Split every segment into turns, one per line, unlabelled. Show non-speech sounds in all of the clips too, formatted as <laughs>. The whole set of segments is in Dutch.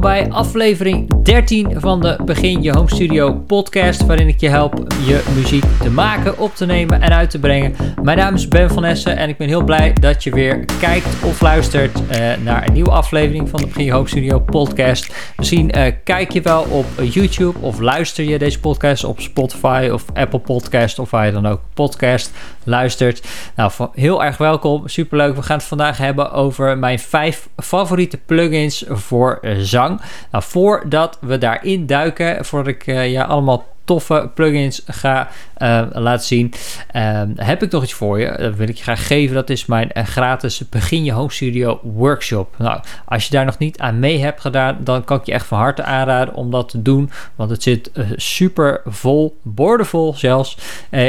Bij aflevering 13 van de Begin Je Home Studio podcast, waarin ik je help je muziek te maken, op te nemen en uit te brengen. Mijn naam is Ben van Essen en ik ben heel blij dat je weer kijkt of luistert uh, naar een nieuwe aflevering van de Begin Je Home Studio podcast. Misschien uh, kijk je wel op YouTube of luister je deze podcast op Spotify of Apple Podcast of waar je dan ook podcast luistert. Nou, heel erg welkom, superleuk. We gaan het vandaag hebben over mijn vijf favoriete plugins voor zang. Nou, voordat we daarin duiken, voordat ik uh, je allemaal toffe plugins ga uh, laten zien, uh, heb ik nog iets voor je. Dat wil ik je graag geven. Dat is mijn uh, gratis Begin Je Home Studio Workshop. Nou, als je daar nog niet aan mee hebt gedaan, dan kan ik je echt van harte aanraden om dat te doen. Want het zit super vol, boordevol zelfs,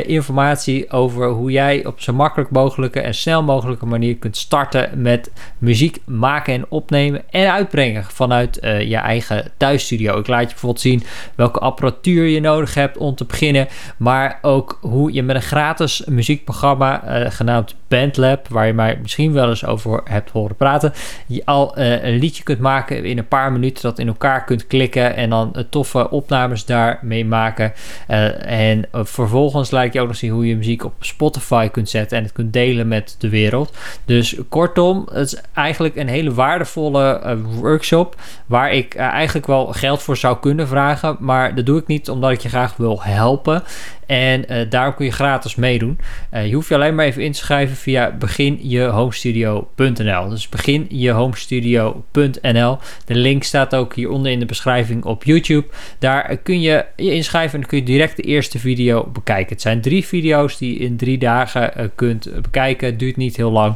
informatie over hoe jij op zo makkelijk mogelijke en snel mogelijke manier kunt starten met muziek maken en opnemen en uitbrengen vanuit je eigen thuisstudio. Ik laat je bijvoorbeeld zien welke apparatuur je nodig hebt om te beginnen. Maar ook hoe je met een gratis muziekprogramma uh, genaamd Bandlab, waar je mij misschien wel eens over hebt horen praten, je al uh, een liedje kunt maken in een paar minuten, dat in elkaar kunt klikken en dan uh, toffe opnames daarmee maken. en vervolgens laat ik je ook nog zien hoe je muziek op Spotify kunt zetten en het kunt delen met de wereld. Dus kortom, het is eigenlijk een hele waardevolle workshop waar ik eigenlijk wel geld voor zou kunnen vragen, maar dat doe ik niet omdat ik je graag wil helpen. En uh, daarom kun je gratis meedoen. Uh, je hoeft je alleen maar even in te schrijven via beginjehomestudio.nl. Dus beginjehomestudio.nl. De link staat ook hieronder in de beschrijving op YouTube. Daar kun je je inschrijven en kun je direct de eerste video bekijken. Het zijn drie video's die je in drie dagen kunt bekijken. Het duurt niet heel lang,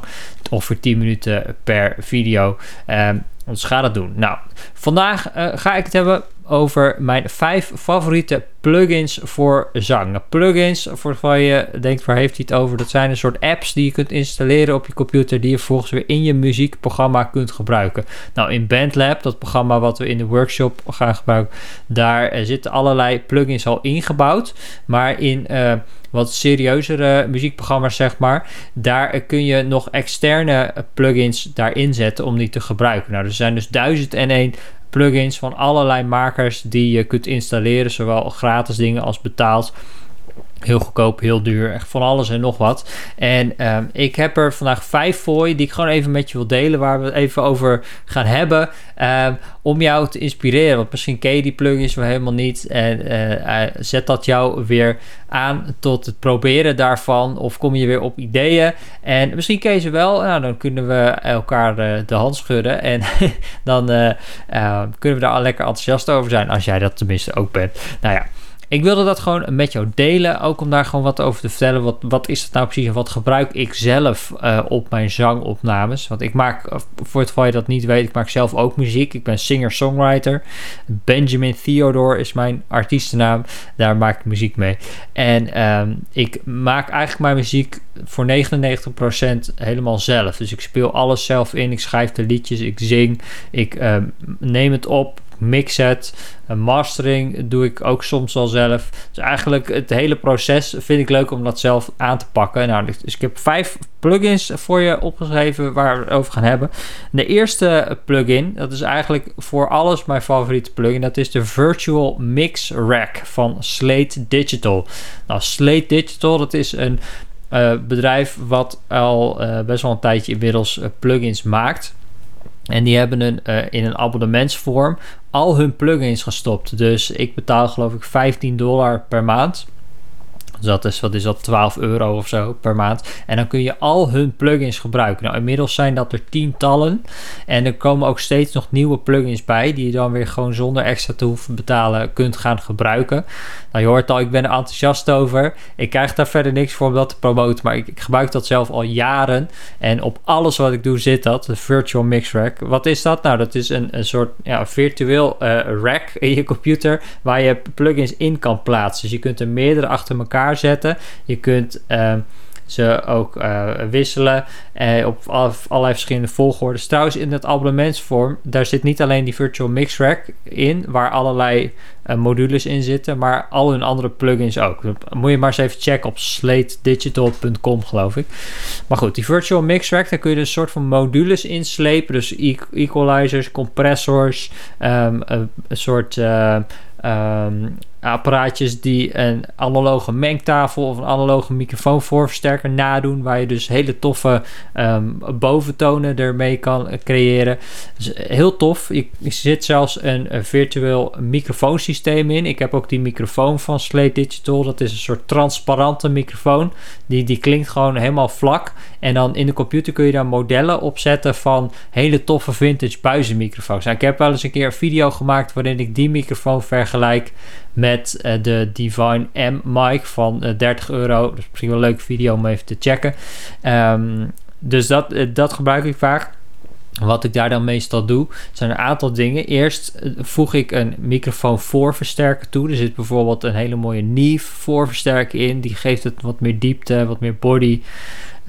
ongeveer 10 minuten per video. Um, dus ga dat doen. Nou, vandaag ga ik het hebben over mijn vijf favoriete plugins voor zang. Plugins, voor je denkt waar heeft hij het over, dat zijn een soort apps die je kunt installeren op je computer, die je vervolgens weer in je muziekprogramma kunt gebruiken. Nou, in Bandlab, dat programma wat we in de workshop gaan gebruiken, daar zitten allerlei plugins al ingebouwd. Maar in uh, wat serieuzere muziekprogramma's, zeg maar, daar kun je nog externe plugins daarin zetten om die te gebruiken. Nou, er zijn dus duizend en één plugins van allerlei makers die je kunt installeren, zowel gratis dingen als betaald. Heel goedkoop, heel duur, echt van alles en nog wat. En um, ik heb er vandaag vijf voor je die ik gewoon even met je wil delen, waar we het even over gaan hebben. Um, om jou te inspireren. Want misschien ken je die plugins wel helemaal niet. En uh, zet dat jou weer aan tot het proberen daarvan. Of kom je weer op ideeën. En misschien ken je ze wel. Nou, dan kunnen we elkaar uh, de hand schudden. En <laughs> dan kunnen we daar al lekker enthousiast over zijn. Als jij dat tenminste ook bent. Nou ja. Ik wilde dat gewoon met jou delen. Ook om daar gewoon wat over te vertellen. Wat, wat is het nou precies en wat gebruik ik zelf uh, op mijn zangopnames? Want ik maak, voor het geval je dat niet weet, ik maak zelf ook muziek. Ik ben singer-songwriter. Benjamin Theodore is mijn artiestennaam. Daar maak ik muziek mee. En um, ik maak eigenlijk mijn muziek voor 99% helemaal zelf. Dus ik speel alles zelf in. Ik schrijf de liedjes, ik zing, ik um, neem het op mix het. mastering doe ik ook soms al zelf. Dus eigenlijk het hele proces vind ik leuk om dat zelf aan te pakken. Nou, dus ik heb vijf plugins voor je opgeschreven waar we het over gaan hebben. De eerste plugin, dat is eigenlijk voor alles mijn favoriete plugin. Dat is de Virtual Mix Rack van Slate Digital. Nou, Slate Digital, dat is een uh, bedrijf wat al uh, best wel een tijdje inmiddels uh, plugins maakt. En die hebben een, uh, in een abonnementsvorm al hun plugins gestopt. Dus ik betaal geloof ik 15 dollar per maand. Dus dat is, wat is dat, 12 euro of zo per maand. En dan kun je al hun plugins gebruiken. Nou, inmiddels zijn dat er tientallen. En er komen ook steeds nog nieuwe plugins bij. Die je dan weer gewoon zonder extra te hoeven betalen kunt gaan gebruiken. Nou, je hoort al, ik ben er enthousiast over. Ik krijg daar verder niks voor om dat te promoten. Maar ik, ik gebruik dat zelf al jaren. En op alles wat ik doe zit dat. De Virtual Mix Rack. Wat is dat? Nou, dat is een, een soort ja, virtueel uh, rack in je computer. Waar je plugins in kan plaatsen. Dus je kunt er meerdere achter elkaar Je kunt uh, ze ook uh, wisselen uh, op allerlei verschillende volgorde. Trouwens, in het abonnementsvorm, daar zit niet alleen die Virtual Mix Rack in, waar allerlei uh, modules in zitten, maar al hun andere plugins ook. Moet je maar eens even checken op slatedigital.com, geloof ik. Maar goed, die Virtual Mix Rack, daar kun je dus een soort van modules inslepen. Dus equalizers, compressors, um, een, soort um, apparaatjes die een analoge mengtafel of een analoge microfoonvoorversterker nadoen, waar je dus hele toffe um, boventonen ermee kan creëren. Dus heel tof. Je, zit zelfs een, een, virtueel microfoonsysteem in. Ik heb ook die microfoon van Slate Digital. Dat is een soort transparante microfoon. Die, die klinkt gewoon helemaal vlak. En dan in de computer kun je daar modellen opzetten van hele toffe vintage buizenmicrofoons. Nou, ik heb wel eens een keer een video gemaakt waarin ik die microfoon vergelijk met uh, de Divine M mic van uh, eh, 30 euro. Dat is misschien wel een leuke video om even te checken. Um, dus dat, uh, dat gebruik ik vaak. Wat ik daar dan meestal doe, zijn een aantal dingen. Eerst voeg ik een microfoon voorversterker toe. Er zit bijvoorbeeld een hele mooie Neve voorversterker in. Die geeft het wat meer diepte, wat meer body.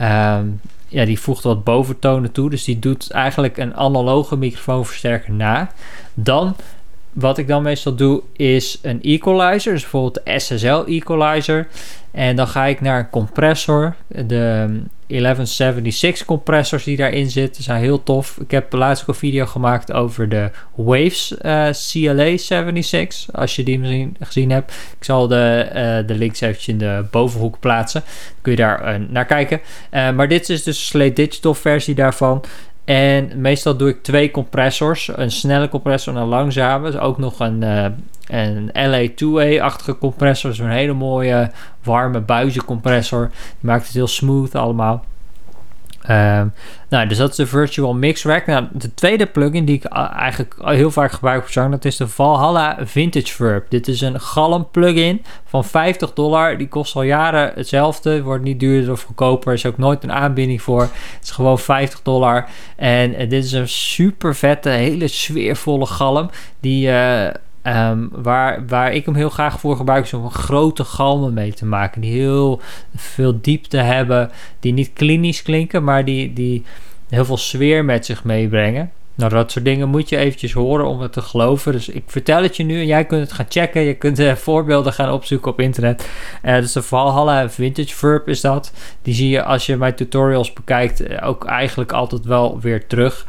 Um, ja, die voegt wat boventonen toe. Dus die doet eigenlijk een analoge microfoonversterker na. Dan wat ik dan meestal doe is een equalizer, dus bijvoorbeeld de SSL equalizer. En dan ga ik naar een compressor. De 1176 compressors die daarin zitten zijn heel tof. Ik heb laatst ook een video gemaakt over de Waves uh, CLA 76. Als je die misschien gezien hebt. Ik zal de, uh, de links eventjes in de bovenhoek plaatsen. Kun je daar uh, naar kijken. maar dit is dus de Slate Digital versie daarvan. En meestal doe ik twee compressors. Een snelle compressor en een langzame. Dus ook nog een, uh, een LA2A-achtige compressor. Dus een hele mooie warme buizencompressor. Die maakt het heel smooth allemaal. Um, nou, dus dat is de Virtual Mix Rack. Nou, de tweede plugin die ik eigenlijk heel vaak gebruik op zang, dat is de Valhalla Vintage Verb. Dit is een galm plugin van 50 dollar. Die kost al jaren hetzelfde. Wordt niet duurder of goedkoper. Er is ook nooit een aanbieding voor. Het is gewoon 50 dollar. En, dit is een super vette, hele sfeervolle galm. Die uh, Um, waar, waar ik hem heel graag voor gebruik, is om grote galmen mee te maken. Die heel veel diepte hebben. Die niet klinisch klinken, maar die, die heel veel sfeer met zich meebrengen. Nou, dat soort dingen moet je eventjes horen om het te geloven. Dus ik vertel het je nu en jij kunt het gaan checken. Je kunt uh, voorbeelden gaan opzoeken op internet. Uh, dus de Valhalla Vintage Verb is dat. Die zie je als je mijn tutorials bekijkt uh, ook eigenlijk altijd wel weer terug.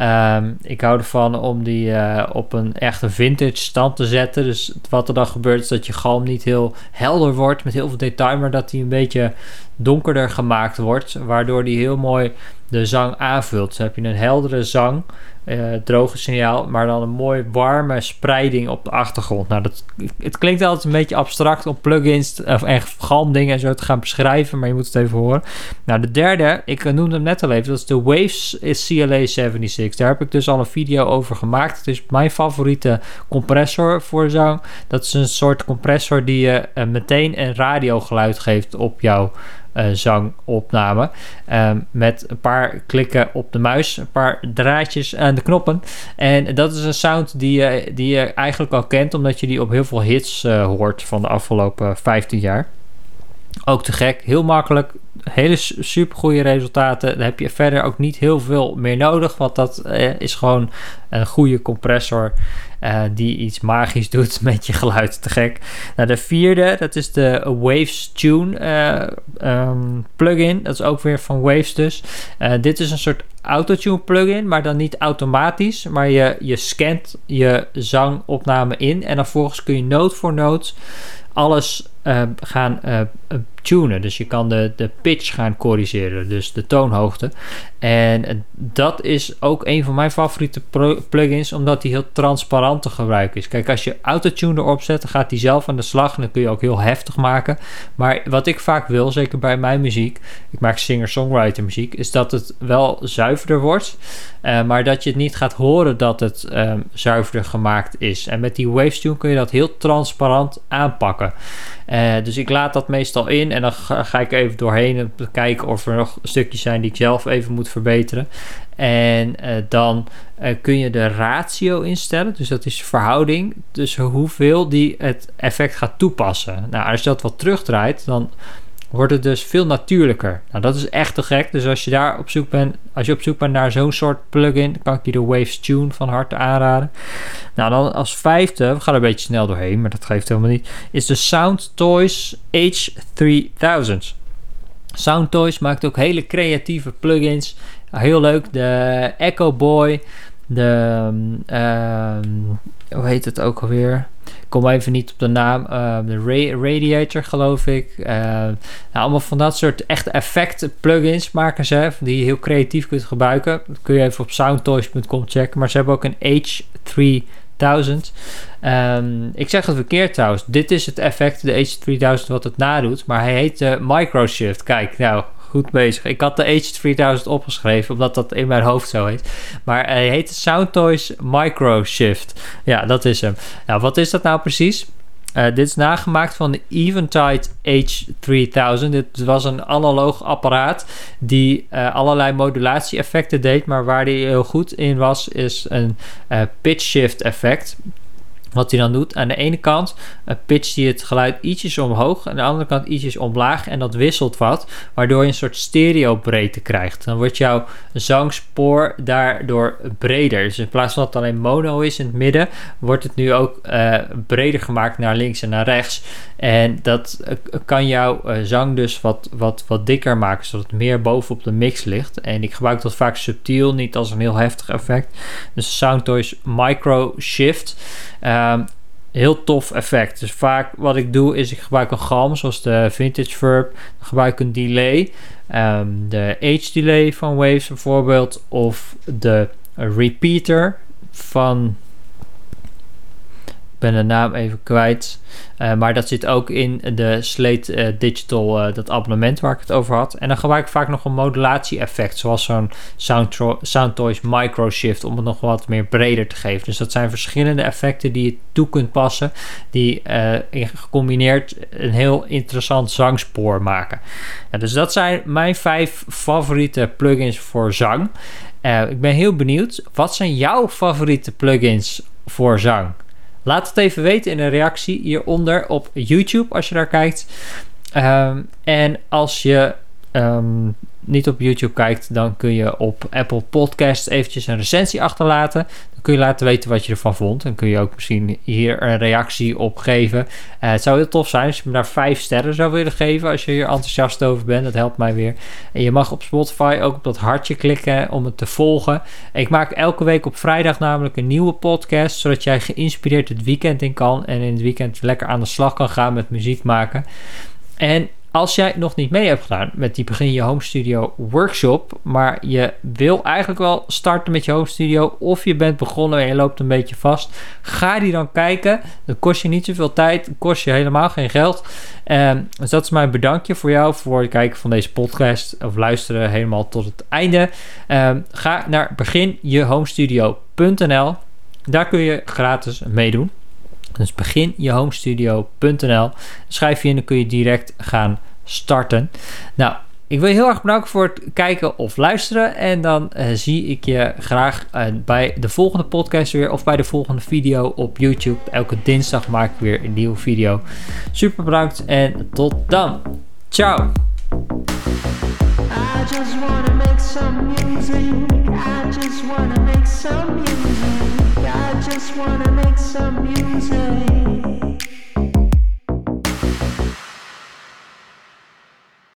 Um, ik hou ervan om die op een echte vintage stand te zetten. Dus wat er dan gebeurt is dat je galm niet heel helder wordt met heel veel detail. Maar dat die een beetje donkerder gemaakt wordt. Waardoor die heel mooi de zang aanvult. Dan heb je een heldere zang, uh, droge signaal, maar dan een mooi warme spreiding op de achtergrond. Nou, dat, het klinkt altijd een beetje abstract om plugins of echt galmdingen en zo te gaan beschrijven, maar je moet het even horen. Nou, de derde, ik noemde hem net al even, dat is de Waves CLA 76. Daar heb ik dus al een video over gemaakt. Het is mijn favoriete compressor voor zang. Dat is een soort compressor die je uh, meteen een radiogeluid geeft op jouw uh, zangopname. Um, met een paar klikken op de muis, een paar draadjes aan de knoppen. En dat is een sound die je, die je eigenlijk al kent, omdat je die op heel veel hits uh, hoort van de afgelopen 15 jaar. Ook te gek, heel makkelijk, hele super goede resultaten. Dan heb je verder ook niet heel veel meer nodig, want dat uh, is gewoon een goede compressor uh, die iets magisch doet <laughs> met je geluid. Te gek. Nou, de vierde, dat is de Waves Tune uh, um, plugin. Dat is ook weer van Waves dus. dit is een soort autotune plugin, maar dan niet automatisch. Maar je, je scant je zangopname in en dan volgens kun je noot voor noot alles gaan uh, tunen. Dus je kan de, de pitch gaan corrigeren, dus de toonhoogte. En dat is ook een van mijn favoriete plugins, omdat die heel transparant te gebruiken is. Kijk, als je autotune erop zet, dan gaat die zelf aan de slag en dan kun je ook heel heftig maken. Maar wat ik vaak wil, zeker bij mijn muziek, ik maak singer-songwriter muziek, is dat het wel zuiverder wordt, uh, maar dat je het niet gaat horen dat het um, zuiverder gemaakt is. En met die Waves kun je dat heel transparant aanpakken. Uh, dus ik laat dat meestal in en dan ga, ik even doorheen en kijken of er nog stukjes zijn die ik zelf even moet verbeteren. En uh, dan uh, kun je de ratio instellen, dus dat is verhouding tussen hoeveel die het effect gaat toepassen. Nou, als je dat wat terugdraait, dan wordt het dus veel natuurlijker. Nou, dat is echt te gek. Dus als je daar op zoek bent, als je op zoek bent naar zo'n soort plugin, kan ik je de Waves Tune van harte aanraden. Nou, dan als vijfde, we gaan er een beetje snel doorheen, maar dat geeft helemaal niet, is de Sound Toys H3000. Sound Toys maakt ook hele creatieve plugins. Heel leuk. De Echo Boy. De. Um, hoe heet het ook alweer? Ik kom even niet op de naam. Uh, de Radiator, geloof ik. Uh, nou, allemaal van dat soort echte effecten plugins maken ze. Die je heel creatief kunt gebruiken. Dat kun je even op soundtoys.com checken. Maar ze hebben ook een H3000. Um, ik zeg het verkeerd trouwens. Dit is het effect, de H3000, wat het nadoet. Maar hij heet uh, Microshift. Kijk, nou, goed bezig. Ik had de H3000 opgeschreven, omdat dat in mijn hoofd zo heet. Maar hij heet Soundtoys Microshift. Ja, dat is hem. Nou, wat is dat nou precies? Uh, dit is nagemaakt van de Eventide H3000. Dit was een analoog apparaat die uh, allerlei modulatie-effecten deed. Maar waar die heel goed in was, is een uh, pitch shift effect. Wat hij dan doet, aan de ene kant uh, pitcht hij het geluid ietsjes omhoog, aan de andere kant ietsjes omlaag en dat wisselt wat, waardoor je een soort stereo breedte krijgt. Dan wordt jouw zangspoor daardoor breder. Dus in plaats van dat het alleen mono is in het midden, wordt het nu ook uh, breder gemaakt naar links en naar rechts. En dat uh, kan jouw zang dus wat, wat, wat dikker maken, zodat het meer bovenop de mix ligt. En ik gebruik dat vaak subtiel, niet als een heel heftig effect. Dus Soundtoys Micro Shift. Um, heel tof effect. Dus vaak wat ik doe is ik gebruik een galm zoals de Vintage Verb. Dan gebruik ik een delay. Um, de H-delay van Waves bijvoorbeeld. Of de repeater van ben de naam even kwijt. Uh, maar dat zit ook in de Slate uh, Digital, uh, dat abonnement waar ik het over had. En dan gebruik ik vaak nog een modulatie-effect, zoals zo'n Soundtoys Microshift, om het nog wat meer breder te geven. Dus dat zijn verschillende effecten die je toe kunt passen, die gecombineerd een heel interessant zangspoor maken. Dus dat zijn mijn vijf favoriete plugins voor zang. ik ben heel benieuwd, wat zijn jouw favoriete plugins voor zang? Laat het even weten in een reactie hieronder op YouTube als je daar kijkt. Um, en als je um, niet op YouTube kijkt, dan kun je op Apple Podcasts eventjes een recensie achterlaten. Dan kun je laten weten wat je ervan vond. Dan kun je ook misschien hier een reactie op geven. Uh, het zou heel tof zijn als je me daar vijf sterren zou willen geven. Als je hier enthousiast over bent. Dat helpt mij weer. En je mag op Spotify ook op dat hartje klikken om het te volgen. Ik maak elke week op vrijdag namelijk een nieuwe podcast. Zodat jij geïnspireerd het weekend in kan. En in het weekend lekker aan de slag kan gaan met muziek maken. En als jij nog niet mee hebt gedaan met die Begin Je Home Studio workshop, maar je wil eigenlijk wel starten met je home studio, of je bent begonnen en je loopt een beetje vast, ga die dan kijken. Dat kost je niet zoveel tijd, kost je helemaal geen geld. Um, dus dat is mijn bedankje voor jou voor het kijken van deze podcast of luisteren helemaal tot het einde. Um, ga naar beginjehomestudio.nl. Daar kun je gratis meedoen. Dus begin jehomestudio.nl. Schrijf je in, dan kun je direct gaan starten. Nou, ik wil je heel erg bedanken voor het kijken of luisteren. En dan uh, zie ik je graag uh, bij de volgende podcast weer. Of bij de volgende video op YouTube. Elke dinsdag maak ik weer een nieuwe video. Super bedankt en tot dan. Ciao. I just make some music. I just make some music. I just wanna make some music.